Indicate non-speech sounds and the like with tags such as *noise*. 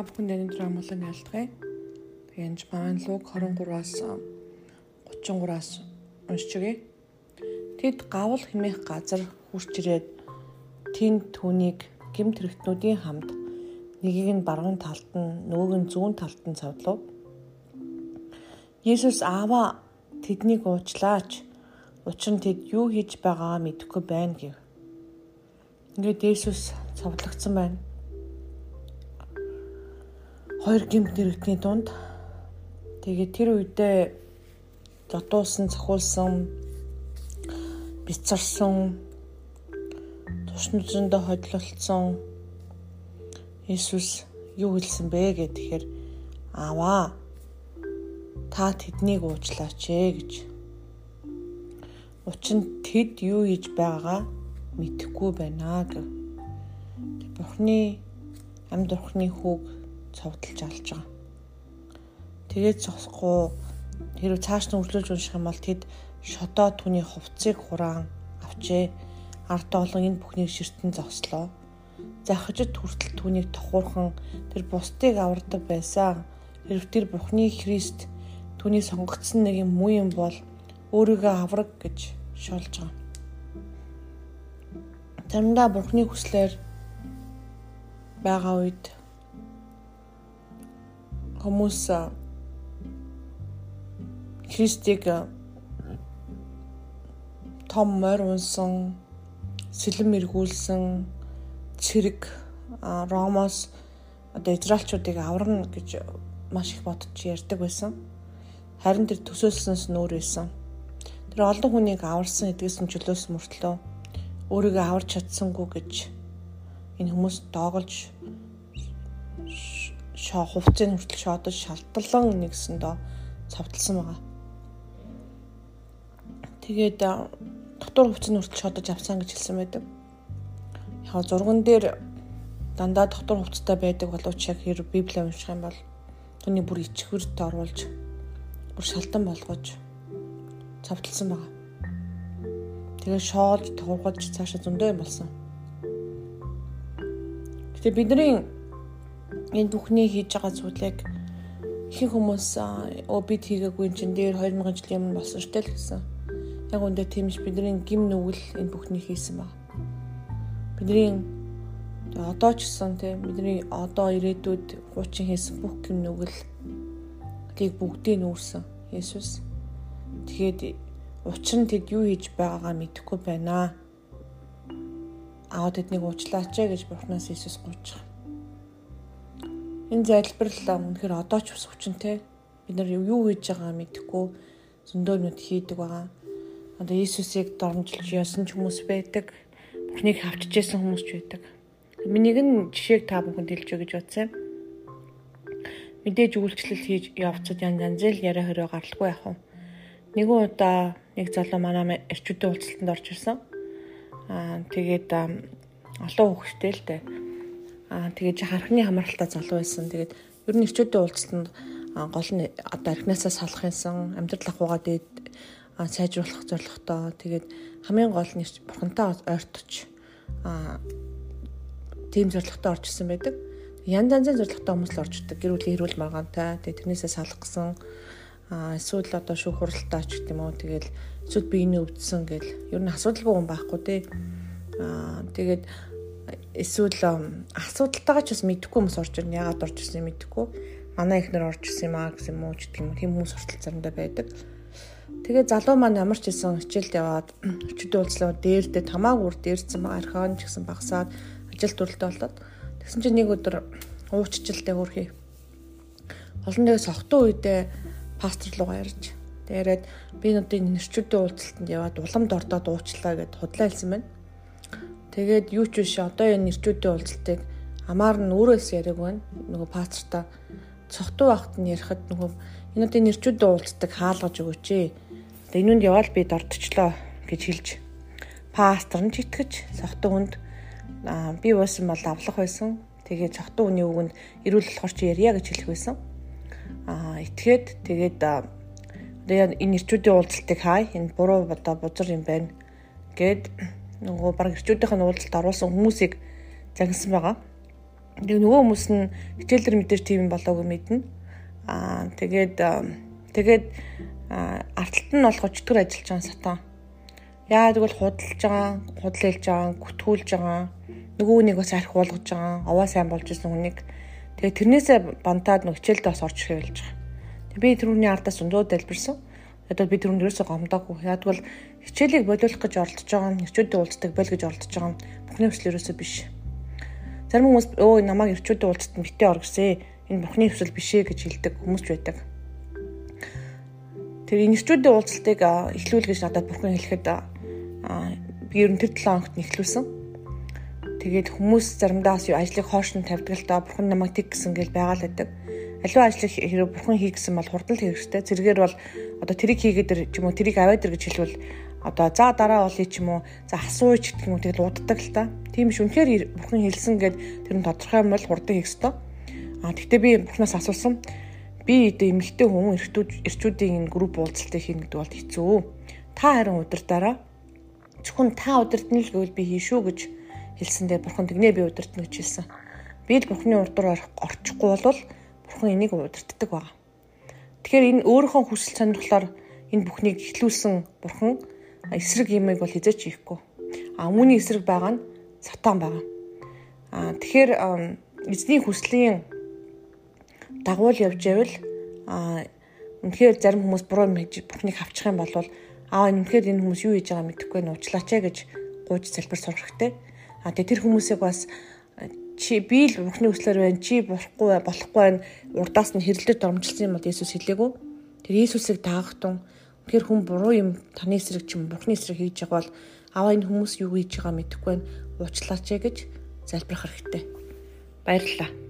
Та бүхэнд өнөөдөр амгалан ялдгая. Тэгэнж маань луг 23-аас 33-аас уншиж өгье. Тэд гавл хэмээх газар хурч ирээд тэнд түүнийг гимт хэрэгтнүүдийн хамт нэгийг нь баруун талд нь нөгөөг нь зүүн талд нь цавдлав. Есүс аава тэднийг уучлаач. Учир нь тэд юу хийж байгаагаа мэдэхгүй байна гэв. Ингээд Есүс цовдлогдсон байна хоёр гимт нэрэгдний дунд тэгээд тэр үедээ дотуусан цохиулсан бицарсан тушнжиндөө ходлолцсон Иесус юу хэлсэн бэ гэхээр аваа та тэднийг уучлаач ээ гэж. Учир нь тэд юу хийж байгаагаа мэдэхгүй байна гэв. Бурхны амьд бурхны хүүг цовдлж алж байгаа. Тэгээд зогсохгүй хэрвээ цааш нь үргэлжлүүлж унших юм бол тэд шодоо түүний хувцсыг хураан авчээ. Ард олон энэ бүхнийг ширтэн зогслоо. Захижид хүртэл түүнийг тохуурхан тэр бусдыг авардаг байсан. Хэрв тэр Бурхны Христ түүний сонгогдсон нэг юм муу юм бол өөрийгөө авраг гэж шолж байгаа. Заримдаа Бурхны хүслээр байгаа үед хүмүүс Христийг том морь унсан сэлэм эргүүлсэн цэрэг Ромоос одоо израилчуудыг аварна гэж маш их бодож ярьдаг байсан. Харин тэр төсөөлснөөс нүүр байсан. Тэр олон хүнийг аварсан эдгэсэн чөлөөс мөртлөө өөрийгөө аварч чадсангүй гэж энэ хүмүүс доголж шоо хувцсыг хүртэл шоодож шалталан нэгсэндөө цовдлсан байгаа. Тэгээд дотор хувцсыг хүртэл шоодож авсан гэж хэлсэн байдаг. Яг зурган дээр дандаа дотор хувцастай байдаг боловч яг хэрэг Библийг унших юм бол түүний бүр ичгүрт оруулж бүр шалтан болгож цовдлсан байгаа. Тэгээд шоолж туургалж цаашаа зөндөө юм болсон. Гэтэ бидний энэ бүхний хийж байгаа зүйлийг ихэнх хүмүүс өө бид хийгээгүй юм чин дээр 2000 жилийн өмнө болсон штэ л гэсэн. Яг үндэ тиймж бидний гим нүгэл энэ бүхний хийсэн баг. Бидний одоо ч гэсэн тийм бидний одоо ирээдүйд хуучин хийсэн бүх гим нүгэл тийг бүгдийг нүүрсэн Есүс. Тэгээд учир нь тэд юу хийж байгаагаа мэдэхгүй байна. Аав тэднийг уучлаач гэж Бурханаас гуйж байгаа. Энэ залбирал үнэхээр одоо ч бас хүчнтэй. Бид нар юу хийж байгаа мэдэхгүй зөндөө нүд хийдэг байгаа. Одоо Иесусыг дормжилж ясан ч хүмүүс байдаг. Бурхныг хавчижсэн хүмүүс ч байдаг. Миний нэгэн жишээг та бүхэнд хэлж гэж бодсон. Мэдээж үйлчлэл хийж явцад янз янзэл яриа хорио гаралгүй яах вэ? Нэгэн удаа нэг залуу манай эрчүүдийн уулзалтанд орж ирсэн. Аа тэгээд олон хүүхэдтэй л дээ Аа тэгээд хархны хамааралтай залуу байсан. Тэгээд ер нь ирчүүдийн уулзалтанд гол нь одоо архинасаа салах юмсан амьдрал ахуйгаа дээд сайжруулах зорилготой. Тэгээд хамгийн гол нь бурхантай ойртож аа тийм зорилготой орж ирсэн байдаг. Янз янзын зорилготой хүмүүс л орж ирдэг. Гэр бүлийн эрүүл маргаантай. Тэгээд тэрнээсээ салах гэсэн аа эсвэл одоо шүүх хуралтай ч гэдэг юм уу. Тэгээд эсвэл биений өвдсөн гэл ер нь асуудалгүй хүн байхгүй тий. Аа тэгээд эсвэл асуудалтайгаа ч бас мэдэхгүй хүмүүс орж ирнэ. Яагаад орж ирсэн мэдэхгүй. Манай ихнэр орж ирсэн юм аа гэсэн юм уу ч гэх юм. Тэм хүмүүс хүртэл заримдаа байдаг. Тэгээ залуу маань ямар ч хэлсэн хичээлд яваад *clears throat* өчигдөр уулзлаа дээрдээ тамаагүй дээрсэн байгаа архион ч гэсэн багсаад ажил төрөлтөө болоод тэгсэн чинь нэг өдөр ууччлалтай хөрхий. Олон нэг согтуу үедээ пастор руу ярьж тэгээд би нүдийн нэрчүүдийн уулзалтанд яваад уламд ордоод уучлаа гэд худлаа хэлсэн байна. Тэгээд юу ч биш одоо энэ нэрчүүдийн уулзалтыг амаар нь өөрөөс яриаг байна. Нөгөө пасторта цогтуу багт нь ярихад нөгөө энэ одоо нэрчүүдийн уулзалтыг хаалгаж өгөөч ээ. Тэгээд энүүнд яваал би дордчлоо гэж хэлж пастор нь ч итгэж цогтуу хүнд би уусан бол авлах байсан. Тэгээд цогтуу хүний үгэнд эрүүл болохоор чи ярья гэж хэлэх байсан. Аа итгээд тэгээд одоо энэ нэрчүүдийн уулзалтыг хай энэ буруу одоо бузар юм байна гэд нөгөө баг ирчүүдийнх нь уулзалт оруулсан хүмүүсийг загнасан байгаа. Тэгээ нөгөө хүмүүс нь хичээлэр мэдээж тийм болоогүй мэднэ. Аа тэгээд тэгээд арталт нь болох өчтөр ажиллаж байгаа сатан. Яа тэгвэл худалж байгаа, худал хэлж байгаа, гүтгүүлж байгаа. Нөгөө нэг бас арх болгож байгаа. Овоо сайн болж исэн хүнийг. Тэгээ тэрнээсээ бантаад нэг хичээлдээ бас орж болж байгаа. Тэг би тэрүүний ардаас өндөө дэлбэрсэн. Ядвал би тэрүүнд ерөөсөө гомдоогүй. Ядвал хичээлийг болиулах гэж оролдож байгаа нь ирчүүдийн уулздаг бол гэж оролдож байгаа нь бүхний хүсэл ерөөсөө биш. Зарим хүмүүс өө намайг ирчүүдийн уулзалт битээ ор гэсэн. Энэ бүхний хүсэл биш ээ гэж хэлдэг хүмүүс ч байдаг. Тэр ирчүүдийн уулзалтыг эхлүүл гэж надад бурхан хэлэхэд би ер нь тэр 7 хоногт нэхлүүлсэн. Тэгээд хүмүүс заримдаа бас ажлыг хоош нь тавьдаг л доо бурхан намайг тэг гэсэн гэл байгаа л байдаг. Аливаа ажлыг хэрэг бурхан хий гэсэн бол хурдан хэрэгтэй. Зэрэгээр бол одоо тэрийг хийгээд ч юм уу тэрийг аваад ир гэж хэлвэл одоо за дараа болъё ч юм уу за асууж гэх юм уу тэгэл уддаг л та. Тийм биш үнэхээр бурхан хэлсэн гэд тэр нь тодорхой юм бол хурдан хийх ёстой. А тэгтээ би бурхнаас асуусан. Би одоо эмэгтэй хүн эрчүүдийн энэ групп уулзалтыг хийнэ гэдэг бол хэцүү. Та харин удирдаараа зөвхөн та удирдна л гэвэл би хийшүү гэж хэлсэндээ бурхан тэгнэ би удирдна гэж хэлсэн. Би л бурханы урдуур орчихгүй бол бурхан энийг удирддаг байна. Тэгэхээр энэ өөрийнхөө хүсэл сонирхлоор энэ бүхнийг ихлүүлсэн бурхан эсрэг юмыг бол хизээч хийхгүй. А үүний эсрэг байгаа нь сатан байгаа. А тэгэхээр эзний хүслийн дагуул явж байвал а үнэхээр зарим хүмүүс буруу хийж бүхнийг авчих юм бол аа үнэхээр энэ хүмүүс юу хийж байгааг мэдэхгүй нуучлаач гэж гуйж залбир сурах хэрэгтэй. А тэгээ тэр хүмүүсийг бас чи би л бурхны хүслээр байна чи болохгүй болохгүй байна урдаас нь хэрэлдэж дормжилсан юм бол Есүс хэлээгүү тэр Есүсийг даах тун Тэгэхээр хүн буруу юм таны эсрэг ч юм бурхны эсрэг хийж байгаа бол аваа энэ хүмүүс юу хийж байгаа мэдэхгүй байна. Уучлаач гэж залбирах хэрэгтэй. Баярлалаа.